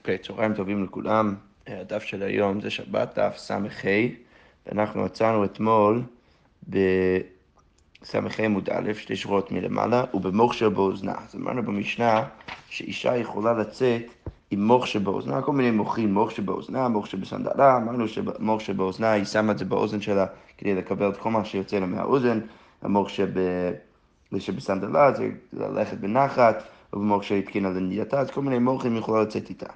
אוקיי, okay, צהריים טובים לכולם. הדף של היום זה שבת דף ס"ה, ואנחנו עצרנו אתמול בס"ה עמוד א', שתי שורות מלמעלה, ובמוכשר באוזנה. אז אמרנו במשנה שאישה יכולה לצאת עם מוכשר באוזנה, כל מיני מוחים, מוכשר באוזנה, מוכשר בסנדלה, אמרנו שמוכשר באוזנה, היא שמה את זה באוזן שלה כדי לקבל את כל מה שיוצא לה מהאוזן, המוכשר שבסנדלה זה ללכת בנחת. ובמוקשה התקינה לנדיעתה, אז כל מיני מוחים יכולה לצאת איתה.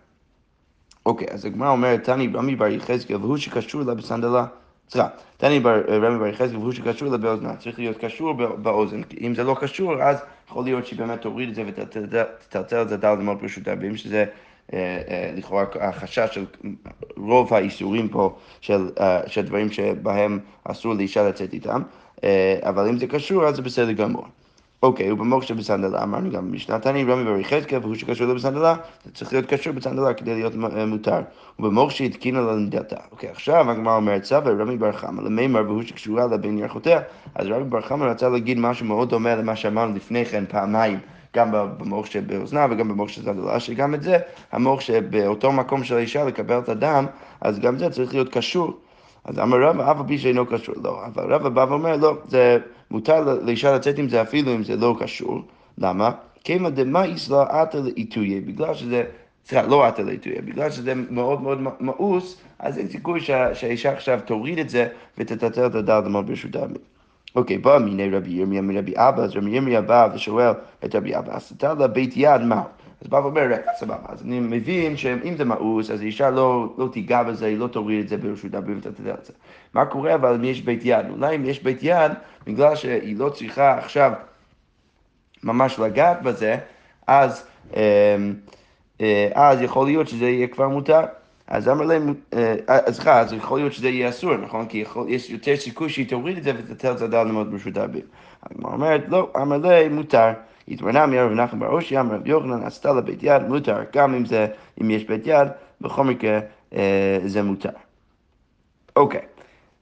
אוקיי, אז הגמרא אומרת, תני רמי בר יחזקאל והוא שקשור לה בסנדלה. סליחה, תני רמי בר יחזקאל והוא שקשור לה באוזנה. צריך להיות קשור באוזן. אם זה לא קשור, אז יכול להיות שהיא באמת תוריד את זה ותטלטל את זה דל למות ברשות הרבים, שזה לכאורה החשש של רוב האיסורים פה, של, של דברים שבהם אסור לאישה לצאת איתם. אבל אם זה קשור, אז זה בסדר גמור. אוקיי, הוא במוקשה בסנדלה, אמרנו גם במשנה תני רמי בר יחזקאל, והוא שקשור לו בסנדלה, זה צריך להיות קשור בסנדלה כדי להיות מותר. ובמוקשה התקינה לה לנדלתה. אוקיי, עכשיו הגמרא אומרת סבא רמי בר חמא למימר והוא שקשורה לה בין ירחותיה, אז רמי בר חמא רצה להגיד משהו מאוד דומה למה שאמרנו לפני כן פעמיים. גם במוח שבאוזנה וגם במוח שבסנדלה, שגם את זה, המוח שבאותו מקום של האישה לקבל את הדם, אז גם זה צריך להיות קשור. אז אמר רבא, אף על פי שאינו קשור, לא. אבל רבא בא ואומר, לא, זה מותר לאישה לצאת עם זה אפילו אם זה לא קשור. למה? כימה דמאיס לה עטה לאיתויה, בגלל שזה, סליחה, לא עטה לאיתויה, בגלל שזה מאוד מאוד מאוס, אז אין סיכוי שהאישה עכשיו תוריד את זה ותטטל את הדל דמות ברשות העמים. אוקיי, בא מיני רבי ירמיה מרבי אבא, אז רבי ירמיה בא ושואל את רבי אבא, אז אתה לבית יד מהו? אז בא ואומר, רגע, סבבה, אז אני מבין שאם זה מאוס, אז האישה לא, לא תיגע בזה, היא לא תוריד את זה ברשות הברית ותתדע את זה. מה קורה אבל אם יש בית יד? אולי אם יש בית יד, בגלל שהיא לא צריכה עכשיו ממש לגעת בזה, אז, אז יכול להיות שזה יהיה כבר מותר. אז אמר להם, אז סליחה, אז יכול להיות שזה יהיה אסור, נכון? כי יכול, יש יותר סיכוי שהיא תוריד את זה ותתל את הדל למוד ברשות הברית. הגמרא אומרת, לא, אמר להם, מותר. התמרנה מרב נחם בר אושי, אמר רבי יוחנן, עשתה לה בית יד, מותר, גם אם זה, אם יש בית יד, בכל מקרה זה מותר. אוקיי,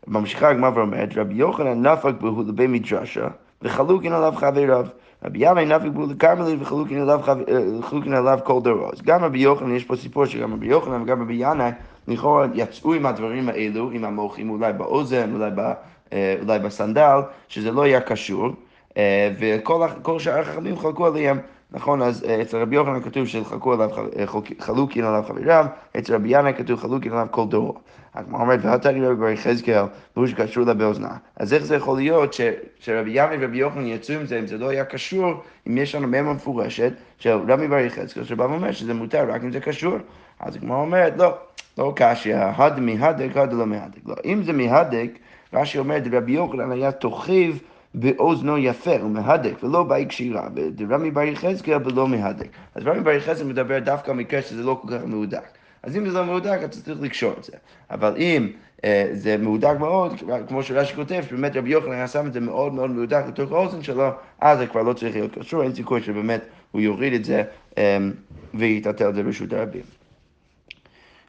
ממשיכה הגמרא ואומרת, רבי יוחנן נפק בהו לבי מדרשה, וחלוקין עליו חבריו. רבי ינאי נפק בהו לכרמלית וחלוקין עליו כל דורו. אז גם רבי יוחנן, יש פה סיפור שגם רבי יוחנן וגם רבי ינאי, לכאורה יצאו עם הדברים האלו, עם המוחים אולי באוזן, אולי, אולי בסנדל, שזה לא היה קשור. וכל שאר החכמים חלקו עליהם, נכון? אז אצל רבי יוחנן כתוב שחלקו עליו חלוקין עליו חבריו, אצל רבי ינאי כתוב חלוקין עליו כל דורו. הגמרא אומרת, והתני רבי יחזקאל, והוא שקשור לה באוזנה. אז איך זה יכול להיות שרבי ינאי ורבי יוחנן יצאו עם זה, אם זה לא היה קשור, אם יש לנו ממה מפורשת של רבי בר יחזקאל, שבא ואומר שזה מותר רק אם זה קשור. אז הגמרא אומרת, לא, לא קשיא, הד מהדק, הד לא מהדק. לא, אם זה מהדק, רש"י אומר, רבי יוחנן היה תוכיב באוזנו יפה ומהדק, ולא באי קשירה, ורמי בר יחזקאל ולא מהדק. אז רמי בר יחזקאל מדבר דווקא מקרה שזה לא כל כך מהודק. אז אם זה לא מהודק, אתה צריך לקשור את זה. אבל אם אה, זה מהודק מאוד, כמו שרש"י כותב, שבאמת רבי יוחנן היה שם את זה מאוד מאוד מהודק לתוך האוזן שלו, אז זה כבר לא צריך להיות קשור, אין סיכוי שבאמת הוא יוריד את זה אה, ויטלטל את זה ברשות הרבים.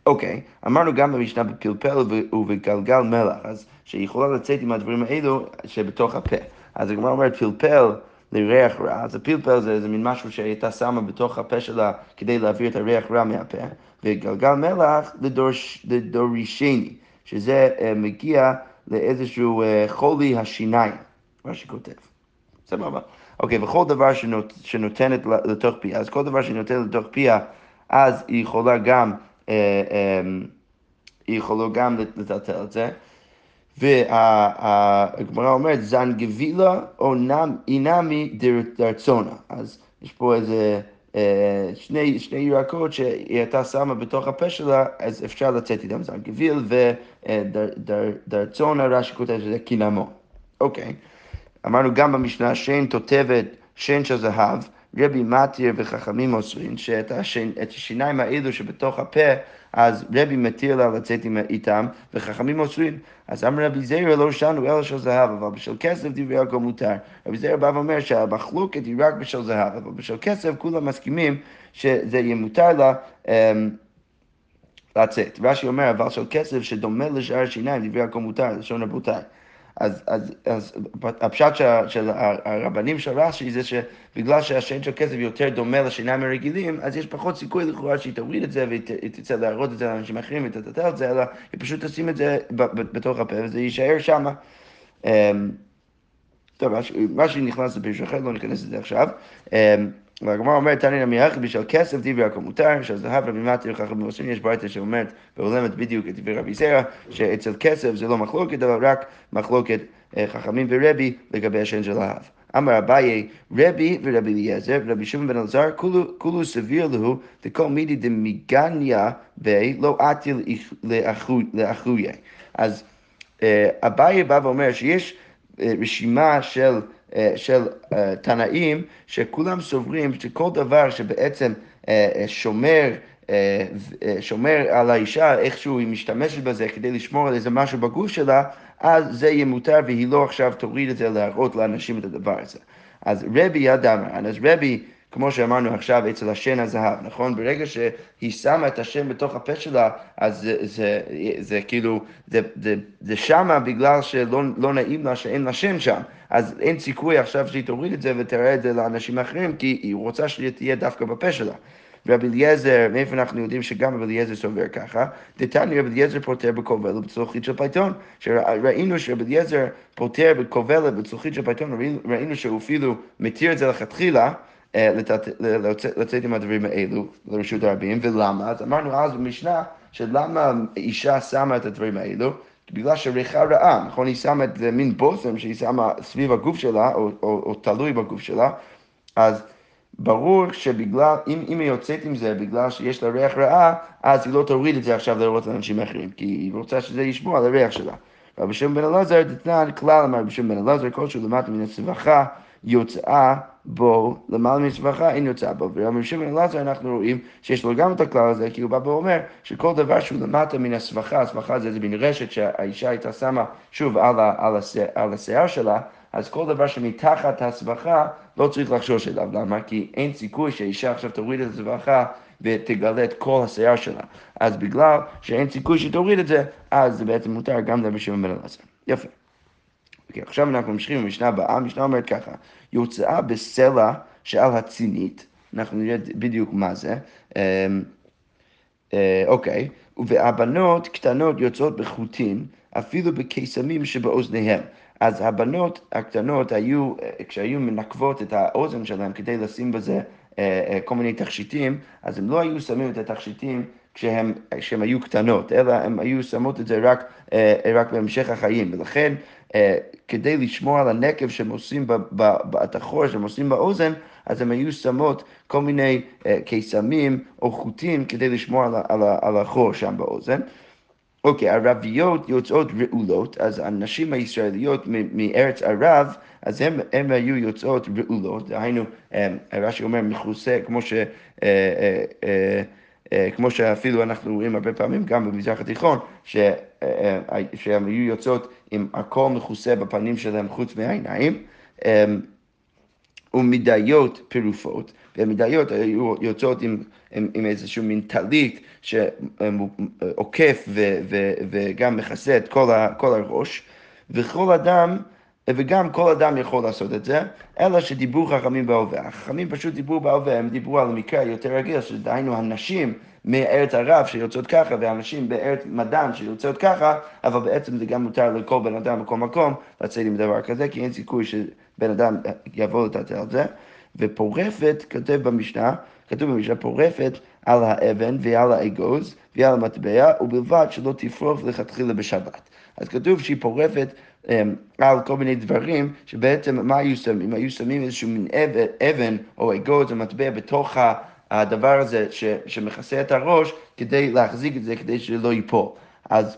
אוקיי, okay, אמרנו גם במשנה בפלפל ובגלגל מלח, אז שהיא יכולה לצאת עם הדברים האלו שבתוך הפה. אז הגמרא אומרת פלפל לריח רע, אז הפלפל זה, זה מין משהו שהייתה שמה בתוך הפה שלה כדי להעביר את הריח רע מהפה, וגלגל מלח לדורש, לדורישני, שזה uh, מגיע לאיזשהו uh, חולי השיניים, מה שכותב. סבבה. אוקיי, okay, וכל דבר שנות, שנותנת לתוך פיה, אז כל דבר שנותנת לתוך פיה, אז היא יכולה גם היא יכולה גם לטלטל את זה. והגמרא אומרת, זן גבילה או אינמי דרצונה. אז יש פה איזה שני, שני ירקות שהיא הייתה שמה בתוך הפה שלה, אז אפשר לצאת איתם זן גביל ודרצונה, רש"י כותב שזה קינמון. אוקיי. אמרנו גם במשנה שאין תותבת, שאין של זהב. רבי מתיר וחכמים אוסרים, שאת השיניים האלו שבתוך הפה, אז רבי מתיר לה לצאת איתם, וחכמים אוסרים. אז אמר רבי זירא לא שנו אלא של זהב, אבל בשל כסף דברי הכל מותר. רבי זירא בא ואומר שהמחלוקת היא רק בשל זהב, אבל בשל כסף כולם מסכימים שזה יהיה מותר לה. אמ, לצאת. רש"י אומר, אבל של כסף שדומה לשאר השיניים, דברי הכל מותר, לשון רבותיי. אז, אז, אז הפשט של, של הרבנים של רש"י זה שבגלל שהשן של כסף יותר דומה לשיניים הרגילים, אז יש פחות סיכוי לכאורה שהיא תוריד את זה והיא תצא להראות את זה לאנשים אחרים ותטטל את זה, אלא היא פשוט תשים את זה בתוך הפה וזה יישאר שמה. אמ, טוב, רש"י נכנס לפירוש אחר, לא ניכנס לזה עכשיו. והגמרא אומרת, תניא נמיח בשל כסף דברי הכל מותר, שהזהב רבי מתיר חכם במוסרים, יש ברייתא שאומרת והולמת בדיוק את דברי רבי זרע, שאצל כסף זה לא מחלוקת, אבל רק מחלוקת אה, חכמים ורבי לגבי השן של ההב. אמר אביי, רבי ורבי אליעזר ורבי שמעון בן אלעזר, כולו סביר לו, דכל מידי דמיגניה בי, לא עתי לאחויה. אז אה, אביי בא ואומר שיש אה, רשימה של של אה, תנאים, שכולם סוברים שכל דבר שבעצם אה, שומר, שומר על האישה, איכשהו היא משתמשת בזה כדי לשמור על איזה משהו בגוף שלה, אז זה יהיה מותר והיא לא עכשיו תוריד את זה להראות לאנשים את הדבר הזה. אז רבי אמר, אז רבי כמו שאמרנו עכשיו אצל השן הזהב, נכון? ברגע שהיא שמה את השן בתוך הפה שלה, אז זה, זה, זה, כאילו, זה, זה, זה שמה בגלל שלא לא נעים לה שאין לה שן שם. אז אין סיכוי עכשיו שהיא תוריד את זה ותראה את זה לאנשים אחרים, כי היא רוצה שהיא תהיה דווקא בפה שלה. רבי אליעזר, מאיפה אנחנו יודעים שגם רבי אליעזר סובר ככה? דתני רבי אליעזר פוטר בכובלת בצלוחית של פלייטון. שראינו שרבי אליעזר פוטר בכובלת בצלוחית של פלייטון, ראינו שהוא אפילו מתיר את זה לכתחילה. אה, לצאת עם הדברים האלו לרשות הרבים, ולמה? אז אמרנו אז במשנה שלמה אישה שמה את הדברים האלו? בגלל שריחה רעה, נכון? היא שמה את זה מין בושם שהיא שמה סביב הגוף שלה, או, או, או תלוי בגוף שלה, אז ברור שבגלל, אם, אם היא יוצאת עם זה בגלל שיש לה ריח רעה, אז היא לא תוריד את זה עכשיו לראות לאנשים אחרים, כי היא רוצה שזה ישמור על הריח שלה. רבי שמעון בן אלעזר דתנן כלל אמר רבי שמעון בן אלעזר כלשהו למטה מן הצווחה יוצאה בו למעלה מצווחה אין יוצאה בו. ורבי שמעון אלעזר אנחנו רואים שיש לו גם את הכלל הזה, כי הוא בא ואומר שכל דבר שהוא למטה מן הסבכה, הסבכה זה איזה מין רשת שהאישה הייתה שמה שוב על, ה, על, השיער, על השיער שלה, אז כל דבר שמתחת הסבכה לא צריך לחשוש אליו. למה? כי אין סיכוי שהאישה עכשיו תוריד את הסבכה ותגלה את כל השיער שלה. אז בגלל שאין סיכוי שתוריד את זה, אז זה בעצם מותר גם לרבי שמעון אלעזר. יפה. אוקיי, עכשיו אנחנו ממשיכים במשנה הבאה, המשנה אומרת ככה, יוצאה בסלע שעל הצינית, אנחנו נראה בדיוק מה זה, אמ, אה, אוקיי, והבנות קטנות יוצאות בחוטים, אפילו בקיסמים שבאוזניהם. אז הבנות הקטנות היו, אה, כשהיו מנקבות את האוזן שלהם כדי לשים בזה אה, כל מיני תכשיטים, אז הם לא היו שמים את התכשיטים כשהם, כשהם היו קטנות, אלא הם היו שמות את זה רק, רק בהמשך החיים, ולכן אה, כדי לשמור על הנקב שהם עושים, את החור שהם עושים באוזן, אז הם היו שמות כל מיני אה, קיסמים או חוטים כדי לשמור על, על, על החור שם באוזן. אוקיי, okay, ערביות יוצאות רעולות, אז הנשים הישראליות מארץ ערב, אז הן היו יוצאות רעולות, דהיינו, אה, רש"י אומר מכוסה, כמו ש... כמו שאפילו אנחנו רואים הרבה פעמים גם במזרח התיכון, שהן היו יוצאות עם הכל מכוסה בפנים שלהם חוץ מהעיניים, אמ, ומדיות פירופות, ומדיות היו יוצאות עם, עם, עם איזשהו מין טלית שעוקף ו, וגם מכסה את כל, ה, כל הראש, וכל אדם וגם כל אדם יכול לעשות את זה, אלא שדיברו חכמים בהווה. החכמים פשוט דיברו בהווה, הם דיברו על מקרה יותר רגיל, שדהיינו הנשים מארץ ערב שיוצאות ככה, והנשים בארץ מדן שיוצאות ככה, אבל בעצם זה גם מותר לכל בן אדם בכל מקום לצאת עם דבר כזה, כי אין סיכוי שבן אדם יבוא לטלטל על זה. ופורפת, כותב במשנה, כתוב במשנה, פורפת על האבן ועל האגוז ועל המטבע, ובלבד שלא תפרוף לכתחילה בשבת. אז כתוב שהיא פורפת על כל מיני דברים, שבעצם מה היו שמים? היו שמים איזשהו מין אבן, אבן או אגוז או מטבע בתוך הדבר הזה ש, שמכסה את הראש, כדי להחזיק את זה, כדי שלא ייפול. אז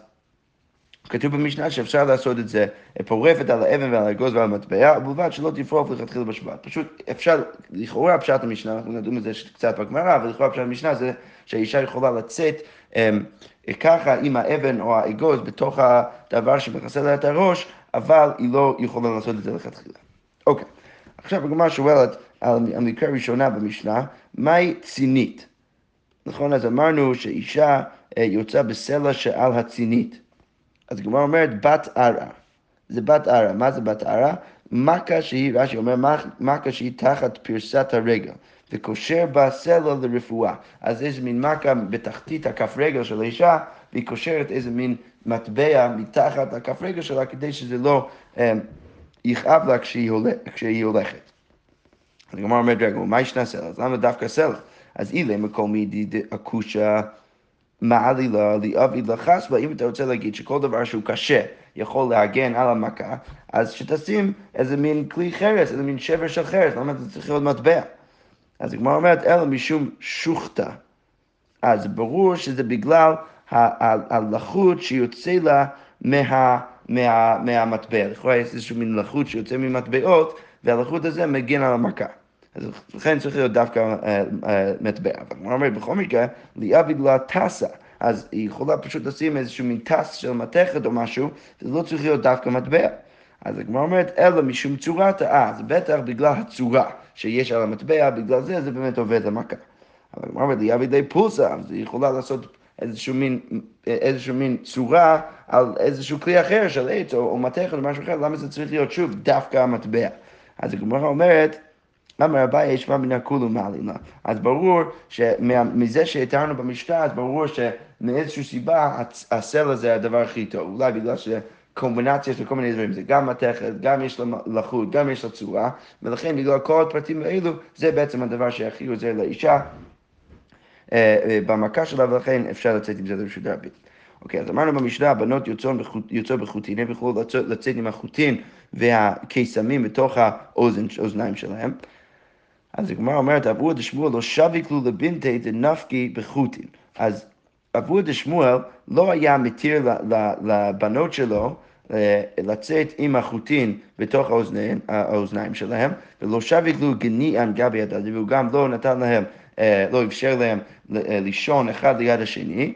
כתוב במשנה שאפשר לעשות את זה פורפת על האבן ועל האגוז ועל המטבע, ובלבד שלא תפרוף לכתחילה בשבת. פשוט אפשר, לכאורה פשט המשנה, אנחנו נדון בזה קצת בגמרא, אבל לכאורה פשט המשנה זה שהאישה יכולה לצאת אמ, ככה עם האבן או האגוז בתוך הדבר שמכסה לה את הראש, אבל היא לא יכולה לעשות את זה לכתחילה. אוקיי, עכשיו הגמרא שואלת על המקרה הראשונה במשנה, מהי צינית? נכון, אז אמרנו שאישה אה, יוצאה בסלע שעל הצינית. אז הגמרא אומרת בת ערה. זה בת ערה. מה זה בת ערה? מכה שהיא, רש"י אומר, מכה שהיא תחת פרסת הרגל. וקושר בה סלע לרפואה. אז איזה מין מכה בתחתית הכף רגל של האישה, והיא קושרת איזה מין מטבע מתחת הכף רגל שלה, כדי שזה לא אה, יכאב לה כשהיא, הולך, כשהיא הולכת. אז הגמרא אומרת, רגע, מה ישנה סלע? אז למה דווקא סלע? אז אילה מקום מידי אקושה מעלילה לאבי לחסבה, אם אתה רוצה להגיד שכל דבר שהוא קשה יכול להגן על המכה, אז שתשים איזה מין כלי חרס, איזה מין שבר של חרס, למה אתה צריך להיות מטבע? אז הגמרא אומרת, אלא משום שוחטה. אז ברור שזה בגלל הלחות שיוצא לה מה, מה, מהמטבע. לכאורה יש איזשהו מין לחות שיוצא ממטבעות, והלחות הזה מגן על המכה. אז לכן צריך להיות דווקא אה, אה, מטבע. אבל הגמרא אומרת, בכל מקרה, ליאה בגלל טסה. אז היא יכולה פשוט לשים איזשהו מין טס של מתכת או משהו, זה לא צריך להיות דווקא מטבע. אז הגמרא אומרת, אלא משום צורת האה, זה בטח בגלל הצורה שיש על המטבע, בגלל זה זה באמת עובד למכה. אבל הגמרא אומרת, יביא די פולסה, היא יכולה לעשות איזשהו מין, איזשהו מין צורה על איזשהו כלי אחר של עץ או, או מתכת או משהו אחר, למה זה צריך להיות שוב דווקא המטבע? אז הגמרא אומרת, אמר אביי ישמע מן הכולו מעלילה. אז ברור שמזה שהתארנו במשנה, אז ברור שמאיזושהי סיבה הסלע זה הדבר הכי טוב. אולי בגלל קומבינציה של כל מיני דברים, זה גם מתכת, גם יש לה לחות, גם יש לה צורה, ולכן בגלל כל הפרטים האלו, זה בעצם הדבר שהכי עוזר לאישה אה, אה, במכה שלה, ולכן אפשר לצאת עם זה לרשות הרבים. אוקיי, אז אמרנו במשנה, הבנות יוצאות בחוטין, הן יכולות לצאת עם החוטין והקיסמים בתוך האוזניים שלהם. אז הגמרא אומרת, אבוה דשמואל לא שביקלו לבינתי דנפקי בחוטין. אז אבוה דשמואל לא היה מתיר לבנות שלו לצאת עם החוטין בתוך האוזניים, האוזניים שלהם, ולא שביקלו גניען גבי הדד, והוא גם לא נתן להם, אה, לא אפשר להם אה, לישון אחד ליד השני.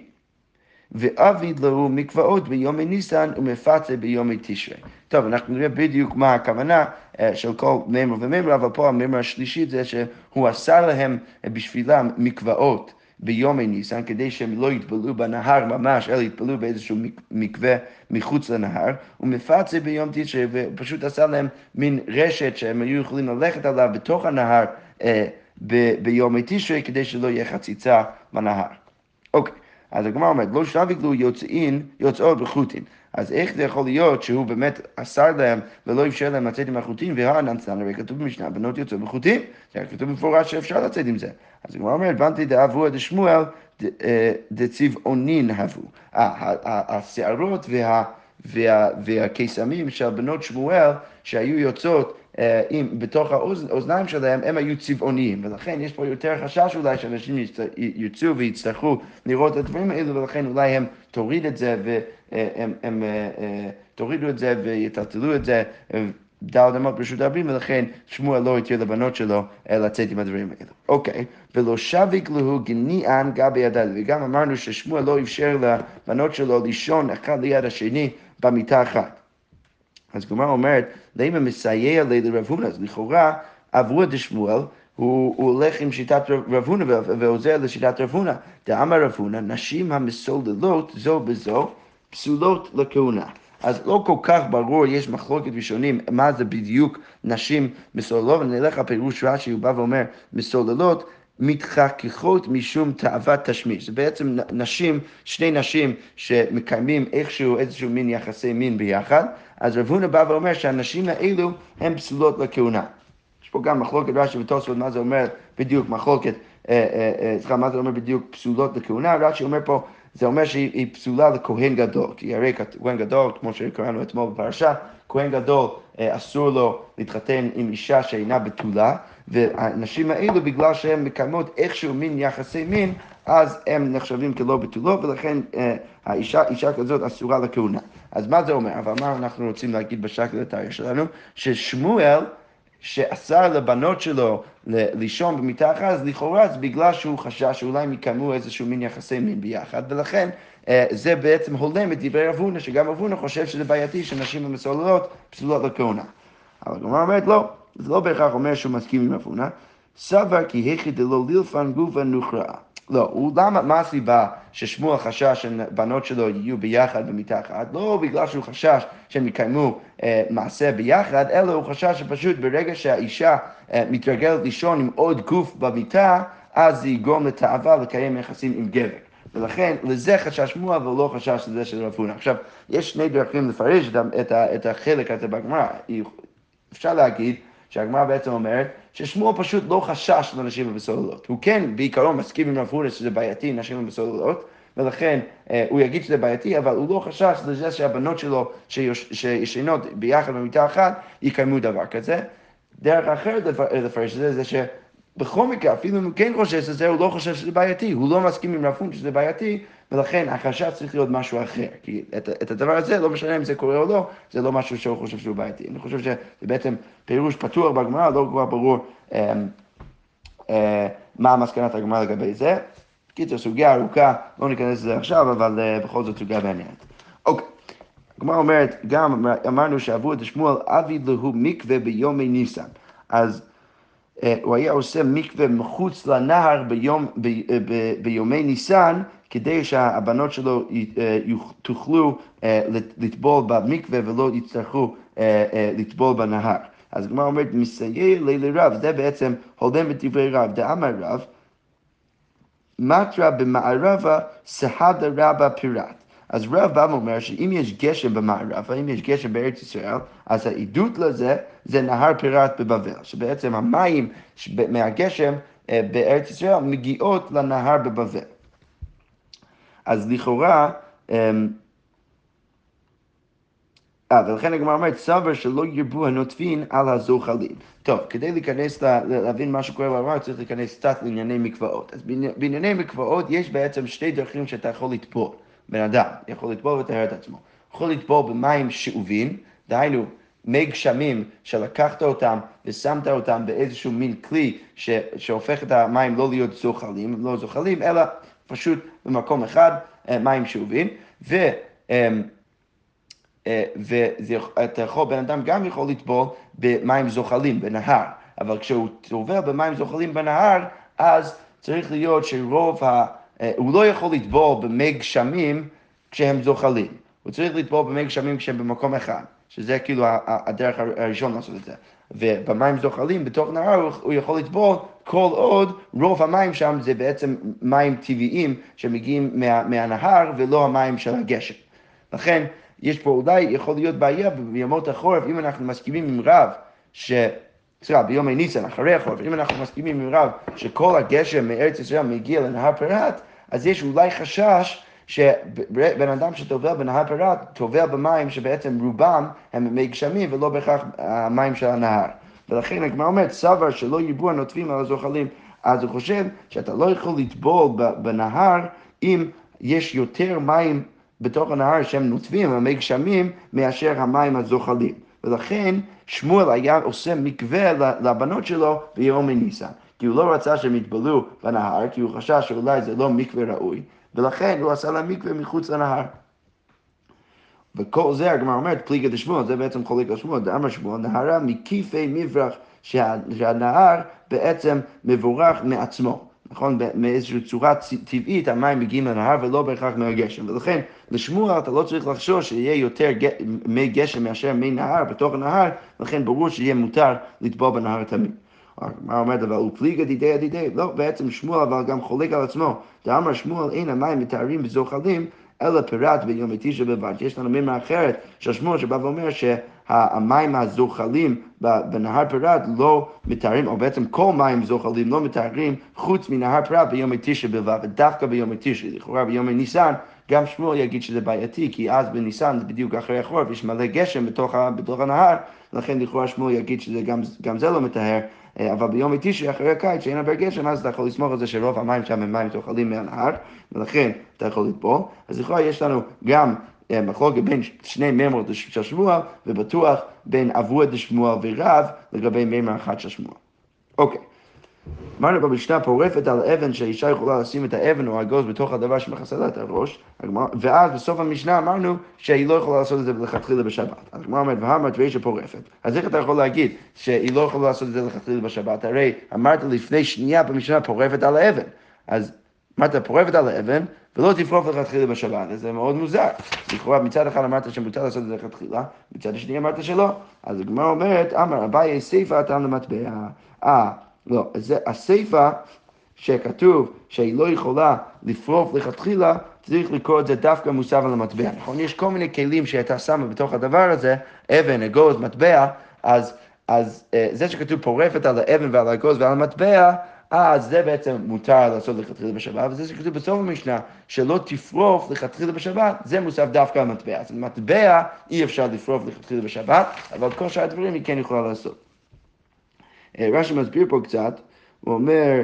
ואביד לו מקוואות ביומי ניסן ומפצה ביומי תשרי. טוב, אנחנו נראה בדיוק מה הכוונה אה, של כל מימר ומימר, אבל פה המימר השלישית זה שהוא אסר להם אה, בשבילם מקוואות ביומי ניסן, כדי שהם לא יטבלו בנהר ממש, אלא יטבלו באיזשהו מקווה מחוץ לנהר, ומפצה ביום תשרי, ופשוט עשה להם מין רשת שהם היו יכולים ללכת עליו בתוך הנהר אה, ביומי תשרי, כדי שלא יהיה חציצה בנהר. אוקיי. אז הגמרא אומרת, לא שוויגלו יוצאין, יוצאות בחוטין. אז איך זה יכול להיות שהוא באמת אסר להם ולא אפשר להם לצאת עם החוטין, והנצנן, הרי כתוב במשנה, בנות יוצאות בחוטין. זה כתוב במפורש שאפשר לצאת עם זה. אז הגמרא אומרת, בנתי דאבו דשמואל דצבעונין הבו. השערות והקיסמים של בנות שמואל שהיו יוצאות אה, אם בתוך האוזניים שלהם הם היו צבעוניים, ולכן יש פה יותר חשש אולי שאנשים יצאו ויצטרכו לראות את הדברים האלו, ולכן אולי הם תוריד את זה, והם הם, אה, אה, תורידו את זה ויטלטלו את זה. דל אמות ברשות הרבים, ולכן שמואל לא התיר לבנות שלו לצאת עם הדברים האלו. אוקיי, ולא שביק לו גניען גבי הדד, וגם אמרנו ששמואל לא אפשר לבנות שלו לישון אחד ליד השני במיטה אחת. אז גמרא אומרת, למה מסייע לי לרב הונא? אז לכאורה, אבוה דשמואל, הוא, הוא הולך עם שיטת רב הונא ועוזר לשיטת רב הונא. דאמר רב הונא, נשים המסוללות זו בזו פסולות לכהונה. אז לא כל כך ברור, יש מחלוקת ראשונים, מה זה בדיוק נשים מסוללות, ונלך על פירוש רש"י, הוא בא ואומר, מסוללות מתחככות משום תאוות תשמיש. זה בעצם נשים, שני נשים שמקיימים איכשהו איזשהו מין יחסי מין ביחד, אז רב הונא בא ואומר שהנשים האלו הן פסולות לכהונה. יש פה גם מחלוקת רש"י ותוספות, מה זה אומר בדיוק מחלוקת, אה, אה, אה, סליחה, מה זה אומר בדיוק פסולות לכהונה, רש"י אומר פה, זה אומר שהיא פסולה לכהן גדול, כי הרי כהן גדול, כמו שקראנו אתמול בפרשה, כהן גדול אסור לו להתחתן עם אישה שאינה בתולה, והנשים האלו, בגלל שהן מקיימות איכשהו מין יחסי מין, אז הם נחשבים כלא בתולות, ולכן אה, האישה, אישה כזאת אסורה לכהונה. אז מה זה אומר? אבל מה אנחנו רוצים להגיד בשקל התאריך שלנו? ששמואל, שאסר לבנות שלו לישון במיטה אחת, אז לכאורה זה בגלל שהוא חשש שאולי הם יקיימו איזשהו מין יחסי מין ביחד, ולכן אה, זה בעצם הולם את דברי רב הונא, שגם רב הונא חושב שזה בעייתי שנשים המסוללות פסולות לכהונה. אבל הגמרא אומרת לא, זה לא בהכרח אומר שהוא מסכים עם רב הונא, סבר כי היכי דלא לילפן גופה נוכרעה. לא, למה, מה הסיבה ששמואל חשש שבנות שלו יהיו ביחד במיטה אחת? לא בגלל שהוא חשש שהם יקיימו אה, מעשה ביחד, אלא הוא חשש שפשוט ברגע שהאישה אה, מתרגלת לישון עם עוד גוף במיטה, אז זה יגרום לתאווה לקיים יחסים עם גבר. ולכן, לזה חשש שמואל ולא חשש לזה של רב הונא. עכשיו, יש שני דרכים לפרש את, את, את החלק הזה בגמרא. אפשר להגיד שהגמרא בעצם אומרת ששמואל פשוט לא חשש לנשים בסוללות. הוא כן בעיקרון מסכים עם רב הונא שזה בעייתי, נשים בסוללות, ולכן אה, הוא יגיד שזה בעייתי, אבל הוא לא חשש לזה שהבנות שלו שישנות ביחד במיטה אחת יקיימו דבר כזה. דרך אחרת לפרש את זה, זה שבכל מקרה, אפילו אם הוא כן חושש לזה, הוא לא חושב שזה בעייתי, הוא לא מסכים עם רב הונא שזה בעייתי, ולכן החשש צריך להיות משהו אחר, כי את, את הדבר הזה, לא משנה אם זה קורה או לא, זה לא משהו שהוא חושב שהוא בעייתי. אני חושב שזה בעצם פירוש פתוח בגמרא, לא כבר ברור אה, אה, מה המסקנת הגמרא לגבי זה. קיצור, סוגיה ארוכה, לא ניכנס לזה עכשיו, אבל אה, בכל זאת סוגיה מעניינת. אוקיי. הגמרא אומרת, גם אמרנו שעברו את שמואל אבי להו מקווה ביומי ניסן. אז אה, הוא היה עושה מקווה מחוץ לנהר ביום, ב, ב, ב, ביומי ניסן, כדי שהבנות שלו אה, תוכלו אה, לטבול במקווה ולא יצטרכו אה, לטבול בנהר. אז הגמרא אומרת, מסייע לילי רב, זה בעצם הולם בדברי רב, דאמר רב, מטרה במערבה סהדה רבה פיראט. אז רב בא ואומר שאם יש גשם במערבה, אם יש גשם בארץ ישראל, אז העדות לזה זה נהר פיראט בבבל, שבעצם המים מהגשם בארץ ישראל מגיעות לנהר בבבל. אז לכאורה, אמ, אה, ולכן הגמרא אומרת, סבר שלא ירבו הנוטפין על הזוחלים. טוב, כדי להיכנס, להבין מה שקורה בגמרא, צריך להיכנס קצת לענייני מקוואות. אז בענייני מקוואות יש בעצם שתי דרכים שאתה יכול לטבול. בן אדם יכול לטבול ולטהר את עצמו. יכול לטבול במים שאובים, דהיינו, מי גשמים שלקחת אותם ושמת אותם באיזשהו מין כלי ש, שהופך את המים לא להיות זוחלים, לא זוחלים, אלא פשוט במקום אחד, אה, מים שאובים, ו... אמ, אה, ואתה יכול, בן אדם גם יכול לטבול במים זוחלים, בנהר, אבל כשהוא טובל במים זוחלים בנהר, אז צריך להיות שרוב ה... אה, הוא לא יכול לטבול במי גשמים כשהם זוחלים, הוא צריך לטבול במי גשמים כשהם במקום אחד, שזה כאילו הדרך הראשון לעשות את זה. ובמים זוחלים בתוך נהר הוא יכול לטבול כל עוד רוב המים שם זה בעצם מים טבעיים שמגיעים מה, מהנהר ולא המים של הגשם. לכן יש פה אולי יכול להיות בעיה בימות החורף, אם אנחנו מסכימים עם רב ש... סליחה, ביומי ניסן, אחרי החורף, אם אנחנו מסכימים עם רב שכל הגשם מארץ ישראל מגיע לנהר פירת, אז יש אולי חשש שבן אדם שטובל בנהר פירת, טובל במים שבעצם רובם הם מי גשמים ולא בהכרח המים של הנהר. ולכן הגמרא אומרת, סבר שלא ירבו הנוטפים על הזוחלים. אז הוא חושב שאתה לא יכול לטבול בנהר אם יש יותר מים בתוך הנהר שהם נוטפים, הם מי גשמים, מאשר המים הזוחלים. ולכן שמואל היה עושה מקווה לבנות שלו ביום ניסן. כי הוא לא רצה שהם יטבלו בנהר, כי הוא חשש שאולי זה לא מקווה ראוי, ולכן הוא עשה להם מקווה מחוץ לנהר. וכל זה הגמרא אומרת פליגה דשמואל, זה בעצם חולק שמואל, דאמר שמואל, נהרה מקיפי מברח, שה, שהנהר בעצם מבורך מעצמו. נכון? מאיזושהי צורה טבעית המים מגיעים לנהר ולא בהכרח מהגשם. ולכן לשמואל אתה לא צריך לחשוש שיהיה יותר מי גשם מאשר מי נהר בתוך הנהר, לכן ברור שיהיה מותר לטבול בנהר תמיד. מה אומרת, אבל הוא פליגה דידי הדידי, לא, בעצם שמואל אבל גם חולק על עצמו. דאמר שמואל אין המים מתארים וזוחלים אלא פירט ביום תשע בלבד. יש לנו מימה אחרת של שמואל שבא ואומר שהמים הזוחלים בנהר פירט לא מתארים, או בעצם כל מים זוחלים לא מתארים חוץ מנהר פירט ביום תשע בלבד, ודווקא ביום תשע, לכאורה ביום ניסן. גם שמואל יגיד שזה בעייתי, כי אז בניסן, בדיוק אחרי החורף, יש מלא גשם בתוך, בתוך הנהר, לכן לכאורה שמואל יגיד שגם זה לא מטהר, אבל ביום תשעי אחרי הקיץ שאין הרבה גשם, אז אתה יכול לסמוך על זה שרוב המים שם הם מים זוחלים מהנהר, ולכן אתה יכול לטבול. אז לכאורה יש לנו גם אה, מחלוקת בין שני מימרות של שמואל, ובטוח בין אבוה דשמואל ורב לגבי מימר אחת של שמואל. אוקיי. אמרנו במשנה פורפת על אבן שהאישה יכולה לשים את האבן או האגוז בתוך הדבר שמכסה לה את הראש, ואז בסוף המשנה אמרנו שהיא לא יכולה לעשות את זה לכתחילה בשבת. אז הגמרא אומרת, והאמרת ואישה פורפת. אז איך אתה יכול להגיד שהיא לא יכולה לעשות את זה לכתחילה בשבת? הרי אמרת לפני שנייה במשנה פורפת על האבן. אז אמרת פורפת על האבן, ולא תפרוף לכתחילה בשבת, זה מאוד מוזר. לכאורה מצד אחד אמרת שמותר לעשות את זה לכתחילה, מצד השני אמרת שלא. אז הגמרא אומרת, אמר אביי סיפא טעם למטבע. אה, לא, זה הסיפא שכתוב שהיא לא יכולה לפרוף לכתחילה, צריך לקרוא את זה דווקא מוסב על המטבע. נכון? יש כל מיני כלים שהייתה שמה בתוך הדבר הזה, אבן, אגוז, מטבע, אז, אז אה, זה שכתוב פורפת על האבן ועל האגוז ועל המטבע, אז זה בעצם מותר לעשות לכתחילה בשבת, וזה שכתוב בסוף המשנה, שלא תפרוף לכתחילה בשבת, זה מוסף דווקא על מטבע. אז מטבע אי אפשר לפרוף לכתחילה בשבת, אבל כל שאר הדברים היא כן יכולה לעשות. אה, רש"י מסביר פה קצת, הוא אומר,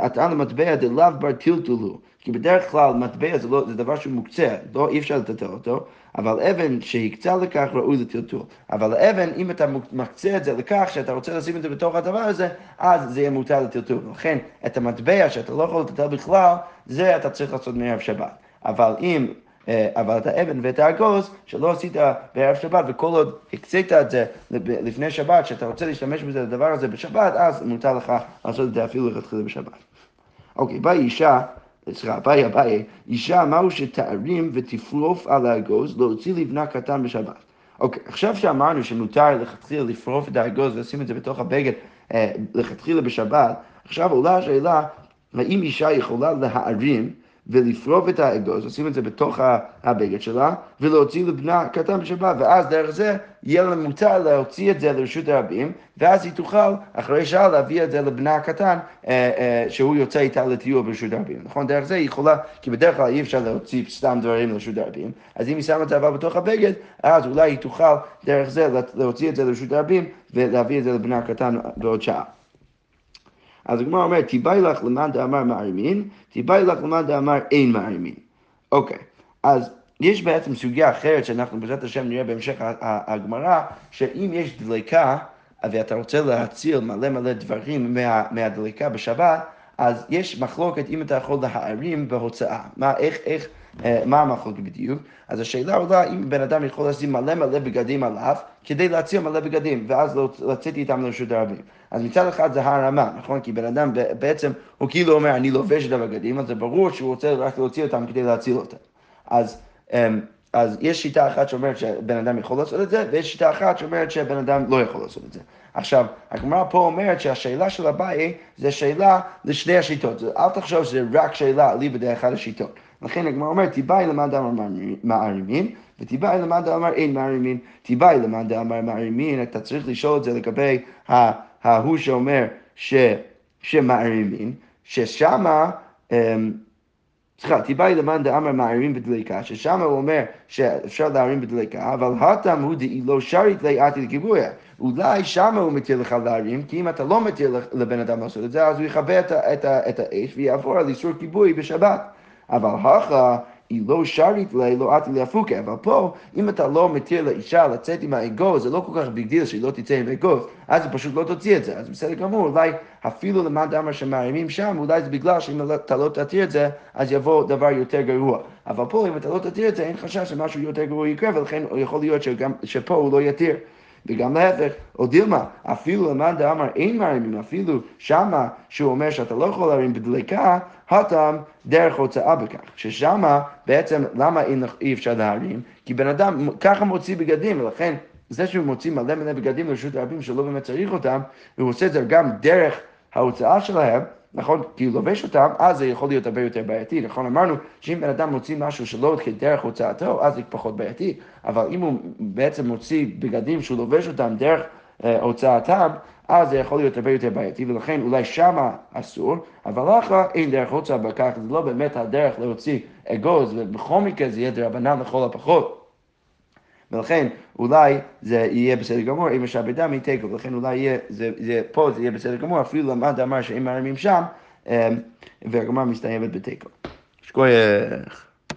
הטען למטבע דלאו בר טלטלו, כי בדרך כלל מטבע זה, לא, זה דבר שהוא מוקצה, לא, אי אפשר לטלטל אותו, אבל אבן שהקצה לכך ראוי לטלטול. אבל אבן, אם אתה מקצה את זה לכך שאתה רוצה לשים את זה בתוך הדבר הזה, אז זה יהיה מותר לטלטול. לכן, את המטבע שאתה לא יכול לטלטל בכלל, זה אתה צריך לעשות מערב שבת. אבל אם אה, אבל את האבן ואת האגוז שלא עשית בערב שבת, וכל עוד הקצית את זה לפני שבת, שאתה רוצה להשתמש בזה לדבר הזה בשבת, אז מותר לך לעשות את זה אפילו לכתחילה בשבת. אוקיי, באי אישה, סליחה, באי אביי, אישה מהו שתערים ותפרוף על האגוז, להוציא לבנה קטן בשבת. אוקיי, עכשיו שאמרנו שמותר לכתחילה לפרוף את האגוז ולשים את זה בתוך הבגד אה, לכתחילה בשבת, עכשיו עולה השאלה, האם אישה יכולה להערים ולפרוב את האגוז, לשים את זה בתוך הבגד שלה, ולהוציא לבנה קטן בשבת, ואז דרך זה יהיה לה מותר להוציא את זה לרשות הרבים, ואז היא תוכל אחרי שעה להביא את זה לבנה הקטן, אה, אה, שהוא יוצא איתה לטיול ברשות הרבים. נכון? דרך זה היא יכולה, כי בדרך כלל אי אפשר להוציא סתם דברים לרשות הרבים, אז אם היא שמה את זה אבל בתוך הבגד, אז אולי היא תוכל דרך זה להוציא את זה לרשות הרבים, ולהביא את זה לבנה הקטן בעוד שעה. אז הגמרא אומרת, תיבאי לך למאן דאמר מערימין, תיבאי לך למאן דאמר אין מערימין. אוקיי, אז יש בעצם סוגיה אחרת שאנחנו בעזרת השם נראה בהמשך הגמרא, שאם יש דליקה, ואתה רוצה להציל מלא מלא דברים מה, מהדליקה בשבת, אז יש מחלוקת אם אתה יכול להערים בהוצאה. מה, איך, איך, אה, מה המחלוקת בדיוק? אז השאלה עולה אם בן אדם יכול לשים מלא מלא בגדים עליו כדי להציע מלא בגדים, ואז לצאת איתם לרשות הרבים. אז מצד אחד זה הרמה, נכון? כי בן אדם בעצם, הוא כאילו אומר, אני לובש את הבגדים, אז זה ברור שהוא רוצה רק להוציא אותם כדי להציל אותם. אז... אמ, אז יש שיטה אחת שאומרת שבן אדם יכול לעשות את זה, ויש שיטה אחת שאומרת שבן אדם לא יכול לעשות את זה. עכשיו, הגמרא פה אומרת שהשאלה של אביי זה שאלה לשני השיטות. אל תחשוב שזה רק שאלה אליבא דאחד השיטות. לכן הגמרא אומרת, תיבאי למאן דאמר מערימין, ותיבאי למאן דאמר אין מערימין. תיבאי למאן דאמר מערימין, אתה צריך לשאול את זה לגבי ההוא שאומר שמערימין, ששמה... סליחה, תיבאי למאן דאמר מערים בדליקה, ששם הוא אומר שאפשר להרים בדליקה, אבל הטעם הוא דאי לא שרית לאתי לגיבויה. אולי שם הוא מתיר לך להרים, כי אם אתה לא מתיר לבן אדם לעשות את זה, אז הוא יכבה את, את, את האש ויעבור על איסור כיבוי בשבת. אבל הכא אי לא שרית לה, לא אתי לאפוקה, אבל פה, אם אתה לא מתיר לאישה לצאת עם האגוז, זה לא כל כך big deal שהיא לא תצא עם אגוז, אז היא פשוט לא תוציא את זה, אז בסדר גמור, אולי אפילו למאן דאמר שמערימים שם, אולי זה בגלל שאם אתה לא תתיר את זה, אז יבוא דבר יותר גרוע. אבל פה, אם אתה לא תתיר את זה, אין חשש שמשהו יותר גרוע יקרה, ולכן יכול להיות שגם, שפה הוא לא יתיר. וגם להפך, או דילמא, אפילו למאן דאמר אין מערימים, אפילו שמה שהוא אומר שאתה לא יכול להערים בדליקה, הטעם דרך הוצאה בכך. ששמה בעצם למה אי אפשר להרים? כי בן אדם ככה מוציא בגדים, ולכן זה שהוא מוציא מלא מלא בגדים לרשות הרבים שלא באמת צריך אותם, הוא עושה את זה גם דרך ההוצאה שלהם, נכון? כי הוא לובש אותם, אז זה יכול להיות הרבה יותר בעייתי. נכון? אמרנו שאם בן אדם מוציא משהו שלא כדרך הוצאתו, אז זה פחות בעייתי. אבל אם הוא בעצם מוציא בגדים שהוא לובש אותם דרך אה, הוצאתם, אז זה יכול להיות הרבה יותר בעייתי, ולכן אולי שמה אסור, אבל אחלה אין דרך הוצאה בכך, זה לא באמת הדרך להוציא אגוז, ובכל מקרה זה יהיה דרבנן לכל הפחות. ולכן אולי זה יהיה בסדר גמור, אם יש הרבה דם תיקו, ולכן אולי יהיה, זה, זה, פה זה יהיה בסדר גמור, אפילו למד אמר שאם מרימים שם, אמ, והגמר מסתיימת בתיקו. שכוייך.